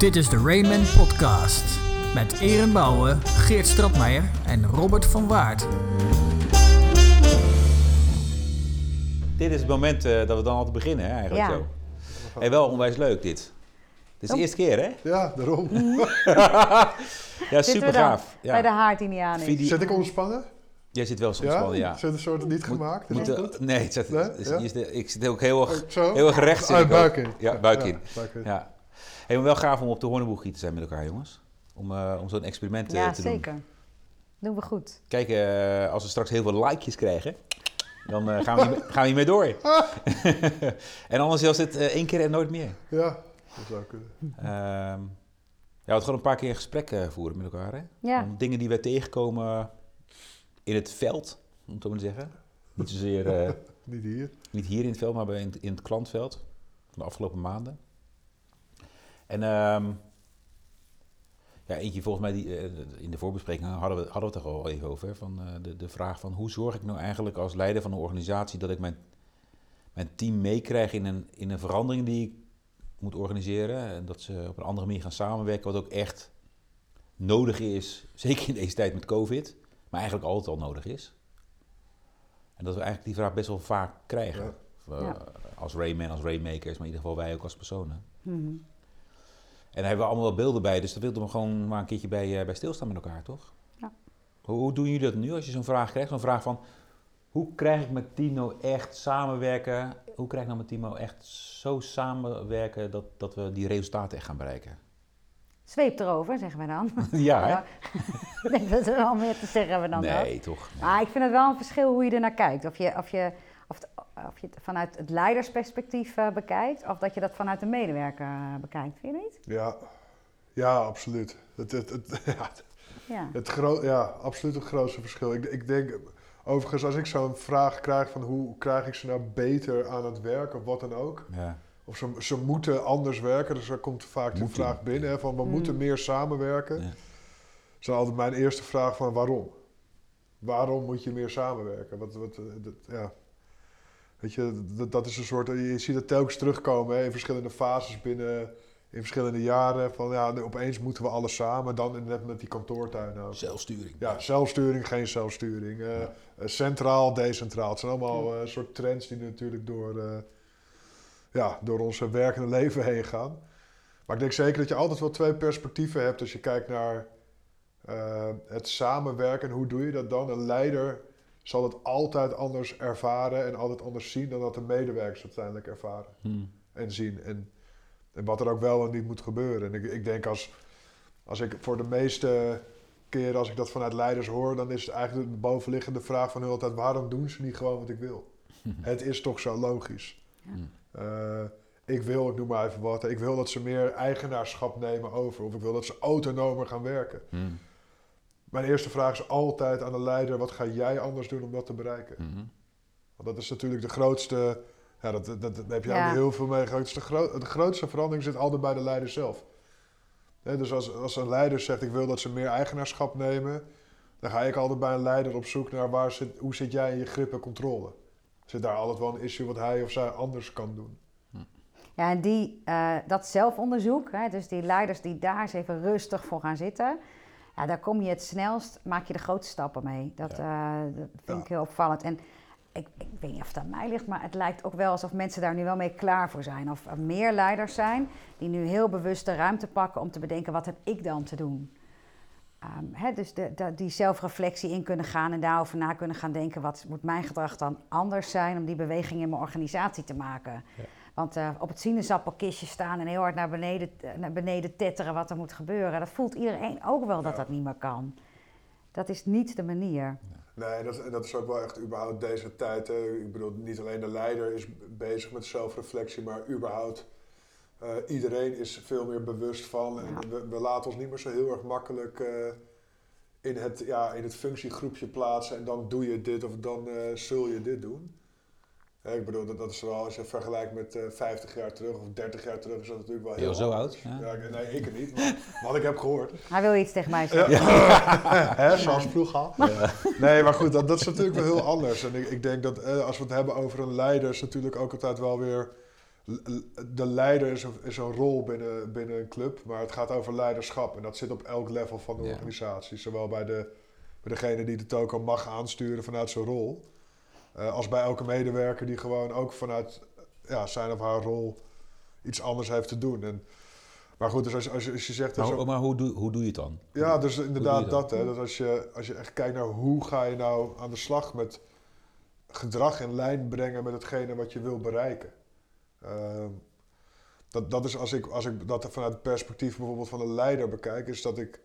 Dit is de Rayman Podcast. Met Eren Bouwen, Geert Stratmeijer en Robert van Waard. Dit is het moment eh, dat we dan altijd beginnen, hè, eigenlijk Ja. zo. Hey, wel onwijs leuk dit. Dit is de Oh. eerste keer, hè? Ja, daarom. Ja, Zitten super gaaf. Bij de Ja. Indianen. Vidi- Zit ik ontspannen? Jij zit wel soms Ja? wel, ja. Zit een soort niet gemaakt? Is Moet, dat goed? nee, het zit, Nee? het is- Ja? hier is de- ik zit ook heel erg, Oh, heel erg recht. Ah, buik in. Ja, buik in. buik in. Ja. Hey, maar wel gaaf om op de Horneboegie te zijn met elkaar, jongens. Om, eh, om zo'n experiment eh, Ja, te doen. zeker. Doen we goed. Kijk, eh, als we straks heel veel likejes krijgen, dan eh, gaan, we hiermee, gaan we hiermee door. en anders was het eh, één keer en nooit meer. Ja, dat zou kunnen. Ehm ja, we hadden gewoon een paar keer een gesprek eh, voeren met elkaar. Hè? Ja. Om dingen die wij tegenkomen in het veld, om het zo maar te zeggen. Niet zozeer, eh, Niet hier. niet hier in het veld, maar bij- in het, in het klantveld van de afgelopen maanden. En ehm, ja, eentje volgens mij, die, eh, in de voorbespreking hadden we, hadden we het er al even over. hè, Van, eh, de, de vraag van hoe zorg ik nou eigenlijk als leider van een organisatie dat ik mijn, mijn team meekrijg in een, in een verandering die ik moet organiseren. En dat ze op een andere manier gaan samenwerken, wat ook echt nodig is. Zeker in deze tijd met COVID, maar eigenlijk altijd al nodig is. En dat we eigenlijk die vraag best wel vaak krijgen. Ja. Eh, Ja. Als Rayman, als Raymakers, maar in ieder geval wij ook als personen. En daar hebben we allemaal wel beelden bij, dus daar wilden we gewoon maar een keertje bij, eh, bij stilstaan met elkaar, toch? Ja. Hoe, hoe doen jullie dat nu als je zo'n vraag krijgt? Zo'n vraag van, hoe krijg ik met nou echt samenwerken? Hoe krijg ik nou met nou echt zo samenwerken dat, dat we die resultaten echt gaan bereiken? Zweep erover, zeggen we dan. ja, hè? Denk dat er al meer te zeggen hebben dan dat. Nee, toch? Nee. Maar ik vind het wel een verschil hoe je er naar kijkt. Of je, of je, of het, of je het vanuit het leidersperspectief eh, bekijkt, of dat je dat vanuit de medewerker eh, bekijkt. Vind je niet? Ja, ja absoluut. Het, het, het, ja, Ja. het ja, absoluut het grootste verschil. Ik, ik denk, overigens, als ik zo'n vraag krijg van hoe krijg ik ze nou beter aan het werk of wat dan ook. Ja. Of ze, ze moeten anders werken, dus er komt vaak die Moeten. vraag binnen hè, van we Mm. moeten meer samenwerken. Ja. Dat is altijd mijn eerste vraag van waarom? Waarom moet je meer samenwerken? Wat, wat, eh, dat, ja. Weet je, dat, dat is een soort, je ziet het telkens terugkomen hè, in verschillende fases binnen, in verschillende jaren. Van ja, opeens moeten we alles samen, dan net met die kantoortuin ook. Zelfsturing. Ja, zelfsturing, geen zelfsturing. eh, eh, centraal, decentraal. Het zijn allemaal eh, soort trends die natuurlijk door, ja, door ons werkende leven heen gaan. Maar ik denk zeker dat je altijd wel twee perspectieven hebt als je kijkt naar het samenwerken. En hoe doe je dat dan? Een leider zal het altijd anders ervaren en altijd anders zien dan dat de medewerkers uiteindelijk ervaren Hm. en zien. En, en wat er ook wel en niet moet gebeuren. En ik, ik denk als, als ik voor de meeste keren als ik dat vanuit leiders hoor, dan is het eigenlijk de bovenliggende vraag van hun altijd: waarom doen ze niet gewoon wat ik wil? het is toch zo logisch. Ja. Eh, ik wil, ik noem maar even wat, ik wil dat ze meer eigenaarschap nemen over, of ik wil dat ze autonomer gaan werken. Hm. Mijn eerste vraag is altijd aan de leider: wat ga jij anders doen om dat te bereiken? Hm. Want dat is natuurlijk de grootste. Ja, dat, dat, dat daar heb je Ja. heel veel mee de, gro- de grootste verandering zit altijd bij de leider zelf. Hè, dus als, als een leider zegt: Ik wil dat ze meer eigenaarschap nemen. dan ga ik altijd bij een leider op zoek naar waar zit, hoe zit jij in je grip en controle. Zit daar altijd wel een issue wat hij of zij anders kan doen? Ja, en die, eh, dat zelfonderzoek, hè, dus die leiders die daar eens even rustig voor gaan zitten, ja, daar kom je het snelst, maak je de grootste stappen mee. Dat, eh, dat vind Ja. ik heel opvallend. En ik, ik weet niet of het aan mij ligt, maar het lijkt ook wel alsof mensen daar nu wel mee klaar voor zijn. Of er meer leiders zijn die nu heel bewust de ruimte pakken om te bedenken, wat heb ik dan te doen? Ehm, dus de, de- die zelfreflectie in kunnen gaan en daarover na kunnen gaan denken, wat moet mijn gedrag dan anders zijn om die beweging in mijn organisatie te maken? Ja. Want eh, op het sinaasappelkistje staan en heel hard naar beneden, eh, naar beneden tetteren wat er moet gebeuren, dat voelt iedereen ook wel dat Ja. dat niet meer kan. Dat is niet de manier. Nee, dat, en dat is ook wel echt überhaupt deze tijd. Hè. Ik bedoel, niet alleen de leider is bezig met zelfreflectie, maar überhaupt eh, iedereen is veel meer bewust van. En Ja. we, we laten ons niet meer zo heel erg makkelijk eh, in, het, ja, in het functiegroepje plaatsen en dan doe je dit of dan eh, zul je dit doen. Ik bedoel, dat, dat is wel, als je vergelijkt met eh 50 jaar terug of 30 jaar terug, is dat natuurlijk wel heel al zo oud? Ja. Nee, ik niet, maar wat ik heb gehoord. Hij wil iets tegen mij zeggen. Hè, zoals vroeger. Nee, maar goed, dat, dat is natuurlijk wel heel anders. En ik, ik denk dat eh, als we het hebben over een leider, is natuurlijk ook altijd wel weer de leider is een, is een rol binnen, binnen een club, maar het gaat over leiderschap. En dat zit op elk level van de Ja. organisatie. Zowel bij, de, bij degene die de toko mag aansturen vanuit zijn rol, eh, als bij elke medewerker die gewoon ook vanuit ja, zijn of haar rol iets anders heeft te doen. En, maar goed, dus als, als, je- als je zegt... Maar, zo- maar hoe, doe, hoe doe je het dan? ja, dus inderdaad dat. Hè, dat als, je, als je echt kijkt naar hoe ga je nou aan de slag met gedrag in lijn brengen met hetgene wat je wil bereiken. Ehm, dat, dat is als ik, als ik dat vanuit het perspectief bijvoorbeeld van een leider bekijk, is dat ik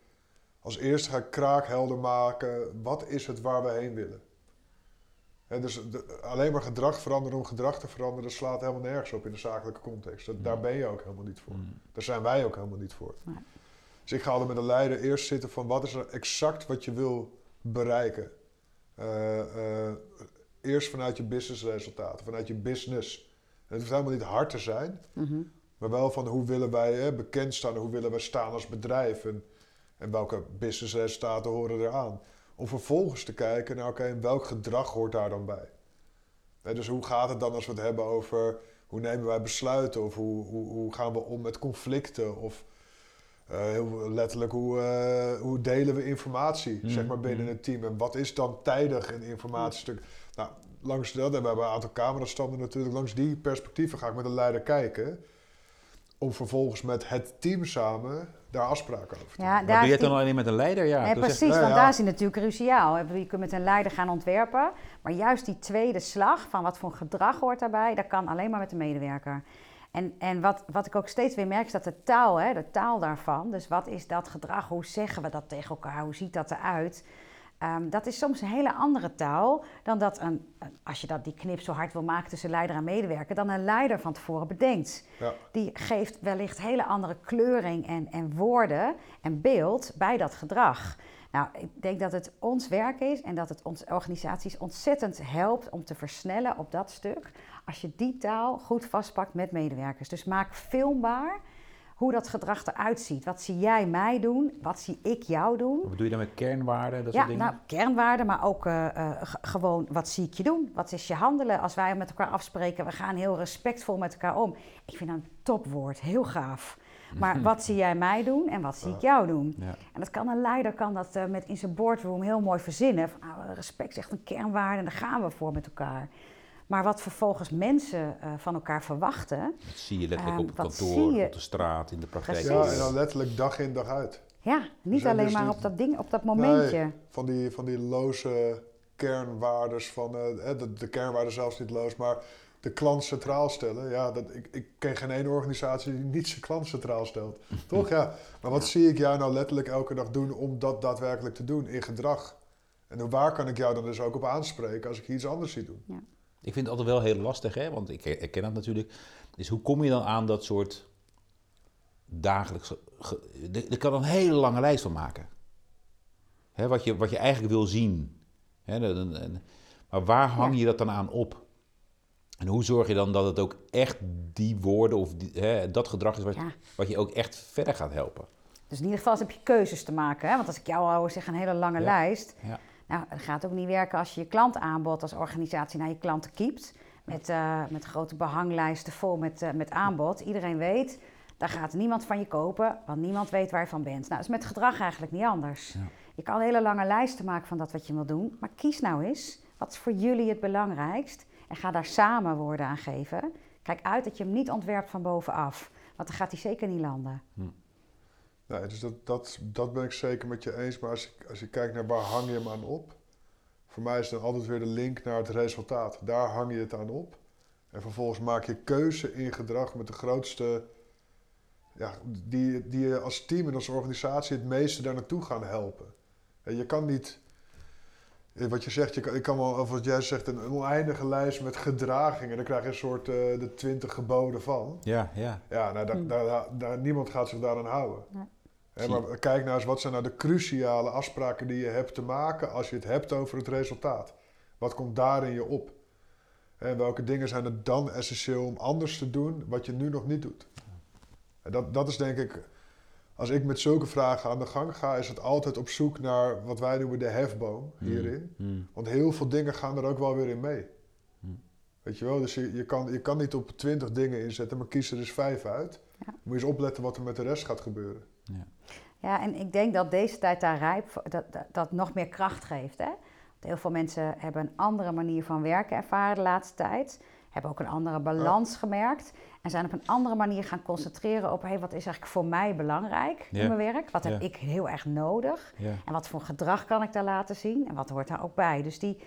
als eerste ga kraakhelder maken, wat is het waar we heen willen? Hè, dus de- alleen maar gedrag veranderen om gedrag te veranderen, slaat helemaal nergens op in de zakelijke context. Dat, daar ben je ook helemaal niet voor. Mm. Daar zijn wij ook helemaal niet voor. Nee. Dus ik ga er met de leider eerst zitten van wat is er exact wat je wil bereiken. Eh, eh, eerst vanuit je businessresultaten, vanuit je business. Het hoeft helemaal niet hard te zijn, Mhm. maar wel van hoe willen wij hè, bekend staan, hoe willen wij staan als bedrijf en, en welke businessresultaten horen eraan. Om vervolgens te kijken naar oké, en welk gedrag hoort daar dan bij. Hè, dus hoe gaat het dan als we het hebben over hoe nemen wij besluiten of hoe, hoe, hoe gaan we om met conflicten of eh, heel letterlijk hoe, eh, hoe delen we informatie Mm, zeg maar binnen mm. het team en wat is dan tijdig een informatiestuk. Nou, langs dat en we hebben een aantal camerastanden natuurlijk, langs die perspectieven ga ik met de leider kijken om vervolgens met het team samen daar afspraken over te Ja, Maar daar doe je het dan alleen met een leider? Ja, echt- precies, want ja. daar is het natuurlijk cruciaal. Je kunt met een leider gaan ontwerpen, maar juist die tweede slag van wat voor gedrag hoort daarbij, dat kan alleen maar met de medewerker. En, en wat, wat ik ook steeds weer merk is dat de taal, hè, de taal daarvan, dus wat is dat gedrag, hoe zeggen we dat tegen elkaar, hoe ziet dat eruit, Ehm, dat is soms een hele andere taal dan dat een, een- als je dat, die knip zo hard wil maken tussen leider en medewerker, dan een leider van tevoren bedenkt Ja. die geeft wellicht hele andere kleuring en, en woorden en beeld bij dat gedrag. Nou, ik denk dat het ons werk is en dat het onze organisaties ontzettend helpt om te versnellen op dat stuk. Als je die taal goed vastpakt met medewerkers. Dus maak filmbaar hoe dat gedrag eruit ziet. Wat zie jij mij doen? Wat zie ik jou doen? Wat doe je dan met kernwaarden, dat Ja, soort dingen? nou, kernwaarden, maar ook eh, eh, gewoon wat zie ik je doen? Wat is je handelen? Als wij met elkaar afspreken, we gaan heel respectvol met elkaar om. Ik vind dat een topwoord, heel gaaf. Maar wat zie jij mij doen en wat zie ik jou doen? Ja. En dat kan een leider kan dat eh, met in zijn boardroom heel mooi verzinnen. Van, nou, respect is echt een kernwaarde en daar gaan we voor met elkaar. Maar wat vervolgens mensen eh, van elkaar verwachten, Dat zie je letterlijk Ehm, op het kantoor, je? op de straat, in de praktijk. Precies. ja, en dan letterlijk dag in dag uit. ja, niet zijn alleen dus maar die- op dat ding, op dat momentje. Nee, van die, van die loze kernwaardes van, eh, eh, de, de kernwaarden zelfs niet loos, maar de klant centraal stellen. Ja, dat, ik, ik ken geen ene organisatie die niet zijn klant centraal stelt. Toch? Ja. Maar wat zie ik jou nou letterlijk elke dag doen om dat daadwerkelijk te doen in gedrag? En hoe- waar kan ik jou dan dus ook op aanspreken als ik iets anders zie doen? Ik vind het altijd wel heel lastig, hè? want ik herken dat natuurlijk. Dus hoe kom je dan aan dat soort dagelijks... ge- ge- Er kan een hele lange lijst van maken. Hè, wat, je, wat je eigenlijk wil zien. Hè, maar waar hang je dat dan aan op? En hoe zorg je dan dat het ook echt die woorden of die, hè, dat gedrag is wat, Ja. wat je ook echt verder gaat helpen? Dus in ieder geval heb je keuzes te maken. Hè? Want als ik jou hoor zeg een hele lange Ja. lijst. Ja. Nou, dat gaat ook niet werken als je je klantaanbod als organisatie naar je klanten kiept. Met, eh, met grote behanglijsten vol met, eh, met aanbod. Iedereen weet, daar gaat niemand van je kopen, want niemand weet waar je van bent. Nou, dat is met gedrag eigenlijk niet anders. Ja. Je kan hele lange lijsten maken van dat wat je wil doen. Maar kies nou eens, wat is voor jullie het belangrijkst? En ga daar samen woorden aan geven. Kijk uit dat je hem niet ontwerpt van bovenaf. Want dan gaat hij zeker niet landen. Nee, dus dat, dat, dat ben ik zeker met je eens. Maar als je, als je kijkt naar waar hang je hem aan op, voor mij is dan altijd weer de link naar het resultaat. Daar hang je het aan op. En vervolgens maak je keuze in gedrag met de grootste, ja, die, die je als team en als organisatie het meeste daar naartoe gaan helpen. En je kan niet, eh, wat je zegt, je kan, ik kan wel, of wat jij zegt, een, oneindige lijst met gedragingen. Dan krijg je een soort eh, de twintig geboden van. Ja, ja. Ja, nou, daar, Hmm. daar, daar, niemand gaat zich daaraan houden. Nee. Maar kijk nou eens, wat zijn nou de cruciale afspraken die je hebt te maken als je het hebt over het resultaat? Wat komt daar in je op? En welke dingen zijn er dan essentieel om anders te doen wat je nu nog niet doet? En dat, dat is denk ik, als ik met zulke vragen aan de gang ga, is het altijd op zoek naar wat wij noemen de hefboom hierin. Hmm. Want heel veel dingen gaan er ook wel weer in mee. Hmm. Weet je wel, dus je, je, kan, je kan niet op 20 dingen inzetten, maar kies er dus vijf uit. Ja. Moet je eens opletten wat er met de rest gaat gebeuren. Ja, en ik denk dat deze tijd daar rijp voor, dat, dat, dat nog meer kracht geeft. Hè? Want heel veel mensen hebben een andere manier van werken ervaren de laatste tijd. Hebben ook een andere balans gemerkt. En zijn op een andere manier gaan concentreren op... Hey, wat is eigenlijk voor mij belangrijk Ja. in mijn werk? Wat heb Ja. ik heel erg nodig? Ja. En wat voor gedrag kan ik daar laten zien? En wat hoort daar ook bij? Dus die,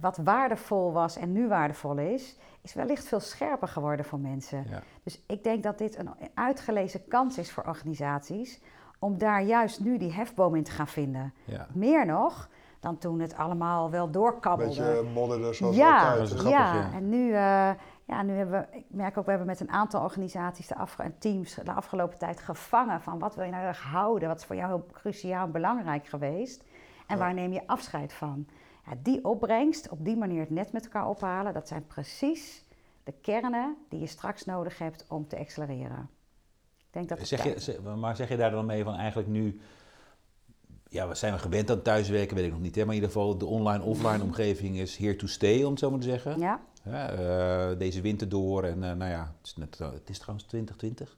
wat waardevol was en nu waardevol is... is wellicht veel scherper geworden voor mensen. Ja. Dus ik denk dat dit een uitgelezen kans is voor organisaties om daar juist nu die hefboom in te gaan vinden. Ja. Meer nog dan toen het allemaal wel Een doorkabbelde. beetje modderder zoals ja, altijd. Grappig, ja. ja. en nu, eh, ja, nu hebben we, ik merk ook, we hebben met een aantal organisaties de afge- en teams de afgelopen tijd gevangen van wat wil je nou erg houden, wat is voor jou heel cruciaal en belangrijk geweest en Ja. waar neem je afscheid van. Ja, die opbrengst, op die manier het net met elkaar ophalen, dat zijn precies de kernen die je straks nodig hebt om te accelereren. Ik denk dat het Zeg je, maar zeg je daar dan mee van eigenlijk nu... Ja, we zijn we gewend aan thuiswerken, weet ik nog niet. Hè? Maar in ieder geval de online-offline omgeving is here to stay, om het zo maar te zeggen. Ja, Ja, eh, deze winter door en eh, nou ja, het is, net, het is trouwens 2020.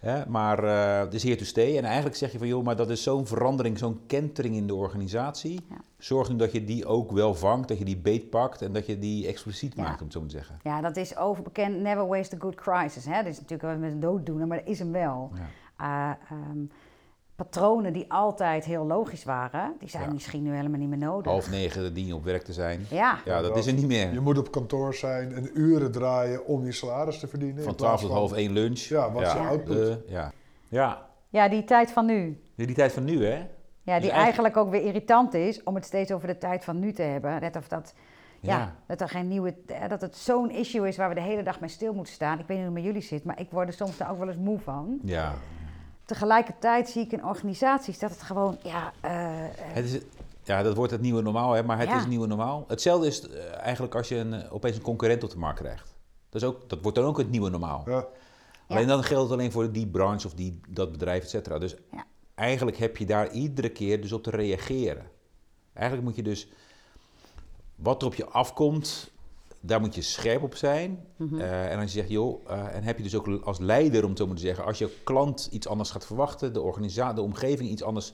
ja, maar eh, het is here to stay. En eigenlijk zeg je van joh, maar dat is zo'n verandering, zo'n kentering in de organisatie. Ja. Zorg nu dat je die ook wel vangt, dat je die beet pakt en dat je die expliciet maakt, om het zo maar te zeggen. ja, dat is overbekend. Never waste a good crisis. Hè? Dat is natuurlijk wel met een dooddoener, maar dat is hem wel. Ja. Patronen die altijd heel logisch waren, die zijn Ja. misschien nu helemaal niet meer nodig. Half negen dien je op werk te zijn. Ja, Ja, dat is er niet meer. Je moet op kantoor zijn en uren draaien om je salaris te verdienen. Van 12 tot half 1 lunch. Ja, wat is je output? eh, ja. ja, ja, die tijd van nu. Nu die tijd van nu hè. Ja, die Dus eigenlijk ook weer irritant is om het steeds over de tijd van nu te hebben. Net of dat, ja, Ja. dat er geen nieuwe, eh, dat het zo'n issue is waar we de hele dag mee stil moeten staan. Ik weet niet hoe het met jullie zit, maar ik word er soms daar ook wel eens moe van. Ja. Tegelijkertijd zie ik in organisaties dat het gewoon, ja, eh, eh, Het is, ja, dat wordt het nieuwe normaal, hè, maar het Ja. is het nieuwe normaal. Hetzelfde is eh, eigenlijk als je een, opeens een concurrent op de markt krijgt. Dat, is ook, dat wordt dan ook het nieuwe normaal. Ja. Alleen dan geldt het alleen voor die branche of die, dat bedrijf, et cetera. Dus Ja. eigenlijk heb je daar iedere keer dus op te reageren. Eigenlijk moet je dus, wat er op je afkomt, daar moet je scherp op zijn. Mhm. Eh, en als je zegt, joh, eh, en heb je dus ook als leider, om te zeggen, als je klant iets anders gaat verwachten, de organisatie, de omgeving iets anders,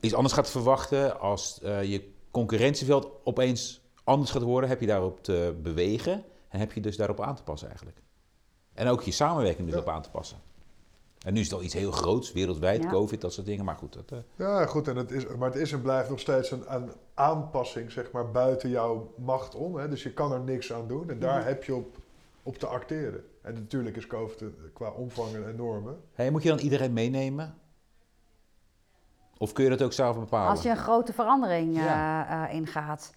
iets anders gaat verwachten, als eh, je concurrentieveld opeens anders gaat worden, heb je daarop te bewegen en heb je dus daarop aan te passen eigenlijk. En ook je samenwerking dus Ja. op aan te passen. En nu is het al iets heel groots, wereldwijd, Ja. COVID, dat soort dingen. Maar goed, dat, eh, Ja, goed, en het is, maar het is en blijft nog steeds een, een aanpassing, zeg maar, buiten jouw macht om. Hè? Dus je kan er niks aan doen en daar heb je op, op te acteren. En natuurlijk is COVID een- qua omvang een enorme. hey, moet je dan iedereen meenemen? Of kun je dat ook zelf bepalen? als je een grote verandering eh, Ja. eh, ingaat.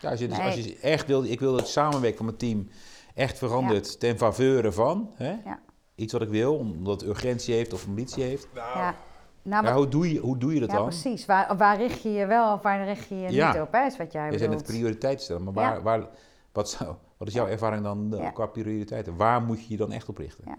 Ja, als je, dus, Nee. als je echt wil, ik wil dat het samenwerken van mijn team echt verandert ten faveur van. Hè? Ja. Iets wat ik wil, omdat het urgentie heeft of ambitie heeft. Nou, Ja, nou, Ja, wat- hoe, doe je, hoe doe je dat ja dan? precies. Waar, waar richt je je wel of waar richt je je Ja. niet op, hè, is wat jij Je zijn het bedoelt. prioriteiten stellen, maar waar, Ja. waar, wat, zou, wat is jouw ervaring dan eh, Ja. qua prioriteiten? Waar moet je je dan echt op richten? Ja.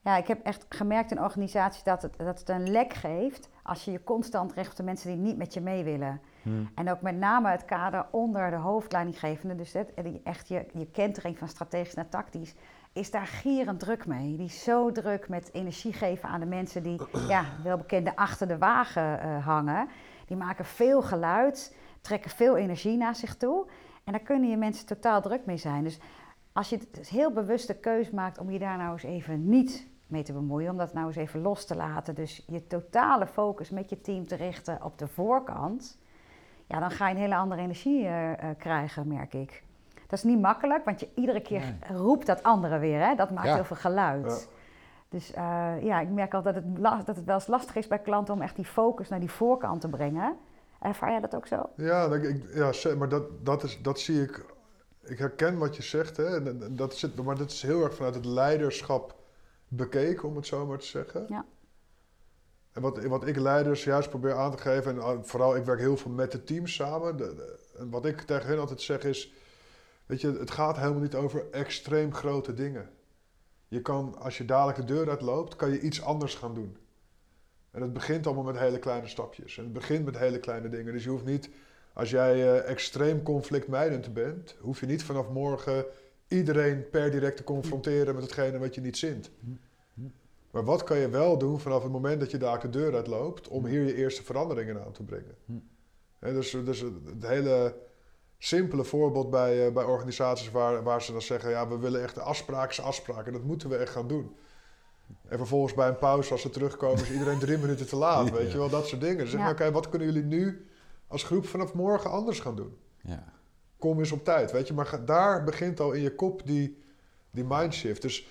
Ja, ik heb echt gemerkt in organisaties dat het, dat het een lek geeft als je je constant richt op de mensen die niet met je mee willen. Hmm. En ook met name het kader onder de hoofdleidinggevende, dus het, die- echt je, je kentering van strategisch naar tactisch, is daar gierend druk mee. Die is zo druk met energie geven aan de mensen die, ja, welbekende achter de wagen eh, hangen. Die maken veel geluid, trekken veel energie naar zich toe. En daar kunnen je mensen totaal druk mee zijn. Dus als je het heel bewust de keus maakt om je daar nou eens even niet mee te bemoeien, om dat nou eens even los te laten, dus je totale focus met je team te richten op de voorkant, ja, dan ga je een hele andere energie eh, eh, krijgen, merk ik. Dat is niet makkelijk, want je iedere keer Nee. roept dat andere weer, hè? dat maakt Ja. heel veel geluid. Ja. Dus eh, ja, ik merk al dat het, dat het wel eens lastig is bij klanten om echt die focus naar die voorkant te brengen. Ervaar jij dat ook zo? Ja, dat- ik, ja maar dat, dat, is, dat zie ik. Ik herken wat je zegt, hè, en, en dat zit, maar dat is heel erg vanuit het leiderschap bekeken, om het zo maar te zeggen. Ja. En wat, wat ik leiders juist probeer aan te geven, en vooral ik werk heel veel met de teams samen. de- de- en wat ik tegen hen altijd zeg is: Weet je, het gaat helemaal niet over extreem grote dingen. Je kan, als je dadelijk de deur uitloopt, kan je iets anders gaan doen. En het begint allemaal met hele kleine stapjes. En het begint met hele kleine dingen. Dus je hoeft niet Als jij eh, extreem conflictmijdend bent, hoef je niet vanaf morgen iedereen per direct te confronteren met hetgene wat je niet zint. Maar wat kan je wel doen vanaf het moment dat je daar de deur uit loopt om hier je eerste veranderingen aan te brengen? Hè, dus, dus het hele simpele voorbeeld bij, eh, bij organisaties waar, waar ze dan zeggen: ja, we willen echt de afspraken, afspraken, dat moeten we echt gaan doen. En vervolgens bij een pauze, als ze terugkomen, is iedereen drie minuten te laat. Weet je wel, dat soort dingen. Ze zeggen: Ja. oké, wat kunnen jullie nu als groep vanaf morgen anders gaan doen? Ja. Kom eens op tijd, weet je. Maar ga- daar begint al in je kop die, die mindshift. Dus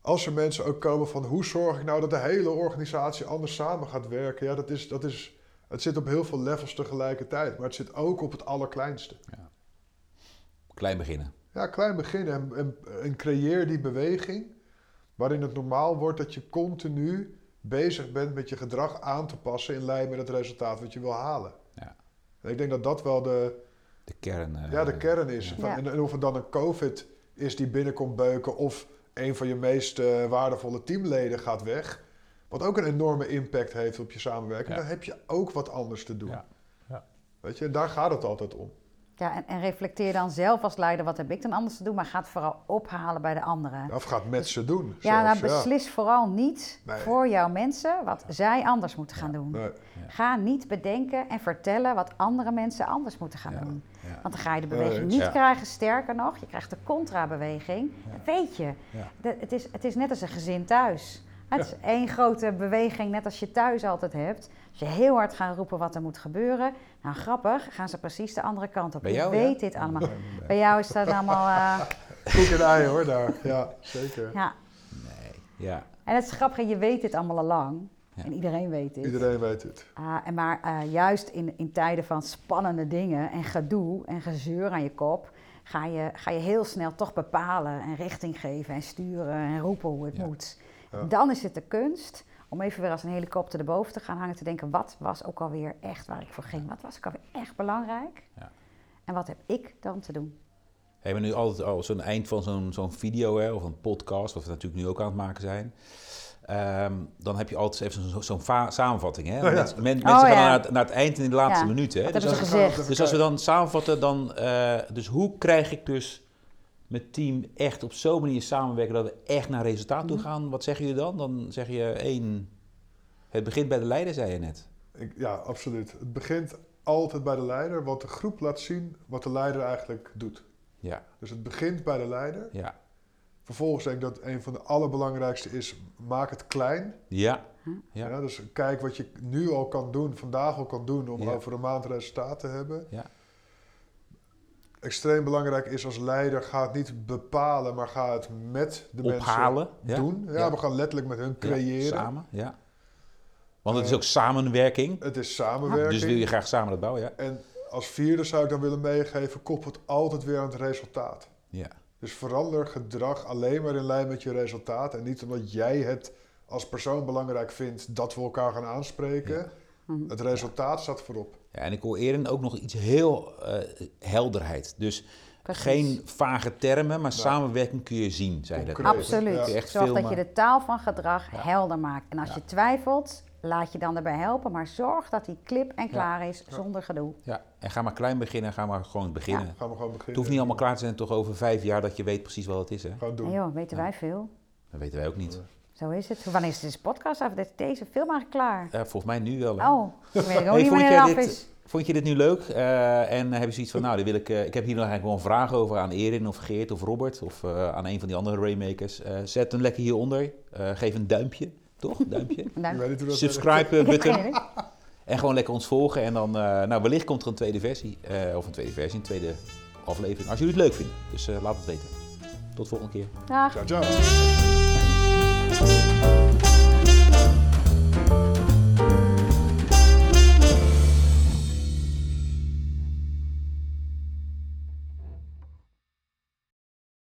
als er mensen ook komen van hoe zorg ik nou dat de hele organisatie anders samen gaat werken, ja, dat is, dat is, het zit op heel veel levels tegelijkertijd, maar het zit ook op het allerkleinste. Klein beginnen. Ja, klein beginnen en, en, en creëer die beweging waarin het normaal wordt dat je continu bezig bent met je gedrag aan te passen in lijn met het resultaat wat je wil halen. Ja. En ik denk dat dat wel de, De kern. eh, ja, de kern is. Ja. Van- En, en of het dan een COVID is die binnenkomt beuken of een van je meest eh, waardevolle teamleden gaat weg. Wat ook een enorme impact heeft op je samenwerking. Ja. Dan heb je ook wat anders te doen. Ja. Ja. Weet je, daar gaat het altijd om. Ja, en, en reflecteer dan zelf als leider, wat heb ik dan anders te doen? Maar ga het vooral ophalen bij de anderen. Of gaat met ze doen. Ja, nou zelfs, beslis vooral niet Nee. voor jouw mensen wat zij anders moeten gaan doen. Nee. Ga niet bedenken en vertellen wat andere mensen anders moeten gaan Ja. doen. Ja. Want dan ga je de Ja, beweging niet Ja. krijgen. Sterker nog, je krijgt de contra-beweging. Dat weet je. Ja. De- het, is, het is net als een gezin thuis. Het is één grote beweging, net als je thuis altijd hebt. Als je heel hard gaat roepen wat er moet gebeuren, nou grappig, gaan ze precies de andere kant op. Bij je jou, weet ja? dit allemaal. Bij jou is dat allemaal. eh, Koek en ei hoor, daar. Ja, zeker. ja. Nee. Ja. En het is grappig, je weet dit allemaal al lang. Ja. En iedereen weet dit. Iedereen weet het. Ah, en maar eh, juist in, in tijden van spannende dingen en gedoe en gezeur aan je kop, ga je, ga je heel snel toch bepalen en richting geven en sturen en roepen hoe het Ja. moet. Ja. Dan is het de kunst om even weer als een helikopter erboven te gaan hangen, te denken, wat was ook alweer echt waar ik voor ging? Wat was ook alweer echt belangrijk? Ja. En wat heb ik dan te doen? We hebben nu altijd al zo'n eind van zo'n zo'n video hè, of een podcast, wat we natuurlijk nu ook aan het maken zijn. Ehm, dan heb je altijd even zo'n zo'n va- samenvatting. Hè? ja. Mensen, men- Oh, mensen gaan ja. naar het, naar het eind in de laatste Ja. minuten. Hè? Dus, als, dus als we dan samenvatten, dan, eh, dus hoe krijg ik dus met team echt op zo'n manier samenwerken dat we echt naar resultaat Mhm. toe gaan? Wat zeggen jullie dan? Dan zeg je één, het begint bij de leider, zei je net. Ik, ja, absoluut. Het begint altijd bij de leider, want de groep laat zien wat de leider eigenlijk doet. Ja, Dus het begint bij de leider. ja, Vervolgens denk ik dat een van de allerbelangrijkste is, maak het klein. ja, ja. Ja. dus kijk wat je nu al kan doen, vandaag al kan doen om Ja. over een maand resultaat te hebben. Ja. Extreem belangrijk is als leider, ga het niet bepalen, maar ga het met de Ophalen. Mensen doen. Ja, Ja. we gaan letterlijk met hun Ja, creëren. samen, ja. Want het is Eh, ook samenwerking. Het is samenwerking. Dus wil je graag samen dat bouwen, ja? En als vierde zou ik dan willen meegeven, koppel het altijd weer aan het resultaat. Ja, Dus verander gedrag alleen maar in lijn met je resultaat. En niet omdat jij het als persoon belangrijk vindt dat we elkaar gaan aanspreken. Mhm. Het resultaat staat voorop. ja en ik hoor Erin ook nog iets heel eh, helderheid. Dus Precies. geen vage termen, maar samenwerking kun je zien, zei dat. Absoluut. Ja. Echt Zorg dat je de taal van gedrag Ja. helder maakt. En als Ja. je twijfelt, laat je dan erbij helpen. Maar zorg dat die klip en klaar is zonder gedoe. Ja, en ga maar klein beginnen, ga maar gewoon beginnen. Gaan we gewoon beginnen. Het hoeft niet allemaal klaar te zijn, toch over vijf jaar dat je weet precies wat het is, hè? Gaan En doen. joh, weten wij veel. Dat weten wij ook niet. Zo is het. Wanneer is deze podcast af? Dit- Deze film eigenlijk klaar. Eh, volgens mij nu wel, hè? Oh, ik weet ook Hey, niet wanneer het af is. vond je dit nu leuk? Eh, en heb je zoiets van, nou, die wil ik, eh, ik heb hier nog eigenlijk wel een vraag over aan Erin of Geert of Robert of eh, aan een van die andere Rainmakers. Eh, zet hem lekker hieronder. Eh, geef een duimpje, toch? Duimpje. Dat Subscribe button. En gewoon lekker ons volgen. En dan, eh, nou, wellicht komt er een tweede versie. eh, of een tweede versie, een tweede aflevering. Als jullie het leuk vinden. Dus eh, laat het weten. Tot de volgende keer. Dag. werkt. Ciao, ciao.